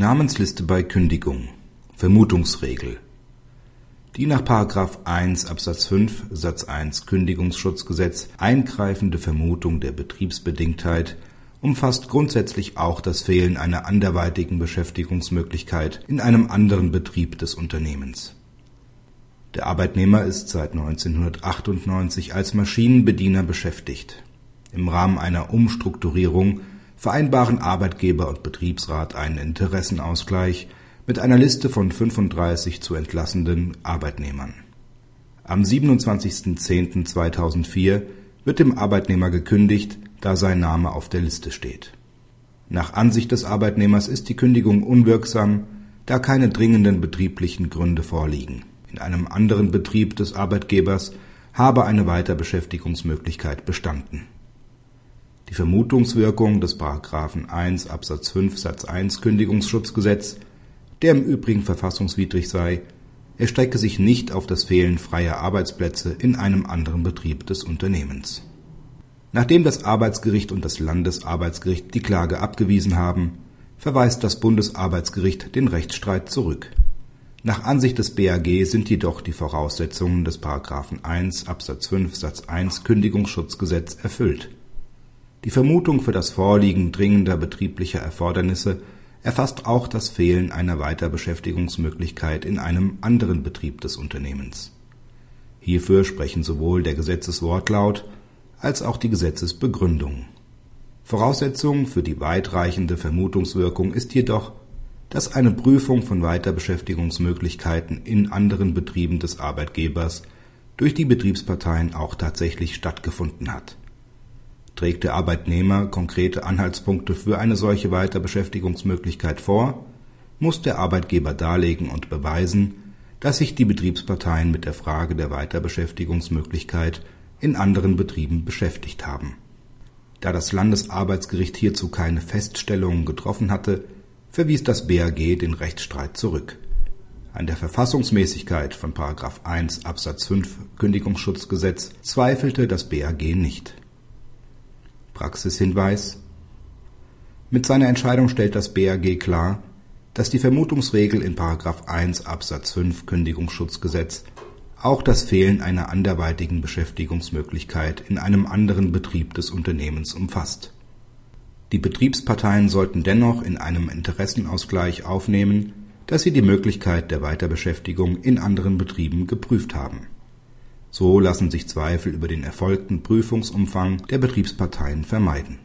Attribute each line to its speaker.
Speaker 1: Namensliste bei Kündigung Vermutungsregel Die nach § 1 Absatz 5 Satz 1 Kündigungsschutzgesetz eingreifende Vermutung der Betriebsbedingtheit umfasst grundsätzlich auch das Fehlen einer anderweitigen Beschäftigungsmöglichkeit in einem anderen Betrieb des Unternehmens. Der Arbeitnehmer ist seit 1998 als Maschinenbediener beschäftigt. Im Rahmen einer Umstrukturierung vereinbaren Arbeitgeber und Betriebsrat einen Interessenausgleich mit einer Liste von 35 zu entlassenden Arbeitnehmern. Am 27.10.2004 wird dem Arbeitnehmer gekündigt, da sein Name auf der Liste steht. Nach Ansicht des Arbeitnehmers ist die Kündigung unwirksam, da keine dringenden betrieblichen Gründe vorliegen. In einem anderen Betrieb des Arbeitgebers habe eine Weiterbeschäftigungsmöglichkeit bestanden. Die Vermutungswirkung des § 1 Absatz 5 Satz 1 Kündigungsschutzgesetz, der im Übrigen verfassungswidrig sei, erstrecke sich nicht auf das Fehlen freier Arbeitsplätze in einem anderen Betrieb des Unternehmens. Nachdem das Arbeitsgericht und das Landesarbeitsgericht die Klage abgewiesen haben, verweist das Bundesarbeitsgericht den Rechtsstreit zurück. Nach Ansicht des BAG sind jedoch die Voraussetzungen des § 1 Absatz 5 Satz 1 Kündigungsschutzgesetz erfüllt. Die Vermutung für das Vorliegen dringender betrieblicher Erfordernisse erfasst auch das Fehlen einer Weiterbeschäftigungsmöglichkeit in einem anderen Betrieb des Unternehmens. Hierfür sprechen sowohl der Gesetzeswortlaut als auch die Gesetzesbegründung. Voraussetzung für die weitreichende Vermutungswirkung ist jedoch, dass eine Prüfung von Weiterbeschäftigungsmöglichkeiten in anderen Betrieben des Arbeitgebers durch die Betriebsparteien auch tatsächlich stattgefunden hat Trägt der Arbeitnehmer konkrete Anhaltspunkte für eine solche Weiterbeschäftigungsmöglichkeit vor, muss der Arbeitgeber darlegen und beweisen, dass sich die Betriebsparteien mit der Frage der Weiterbeschäftigungsmöglichkeit in anderen Betrieben beschäftigt haben. Da das Landesarbeitsgericht hierzu keine Feststellungen getroffen hatte, verwies das BAG den Rechtsstreit zurück. An der Verfassungsmäßigkeit von § 1 Absatz 5 Kündigungsschutzgesetz zweifelte das BAG nicht Praxishinweis Mit seiner Entscheidung stellt das BAG klar, dass die Vermutungsregel in § 1 Absatz 5 Kündigungsschutzgesetz auch das Fehlen einer anderweitigen Beschäftigungsmöglichkeit in einem anderen Betrieb des Unternehmens umfasst. Die Betriebsparteien sollten dennoch in einem Interessenausgleich aufnehmen, dass sie die Möglichkeit der Weiterbeschäftigung in anderen Betrieben geprüft haben so lassen sich Zweifel über den erfolgten Prüfungsumfang der Betriebsparteien vermeiden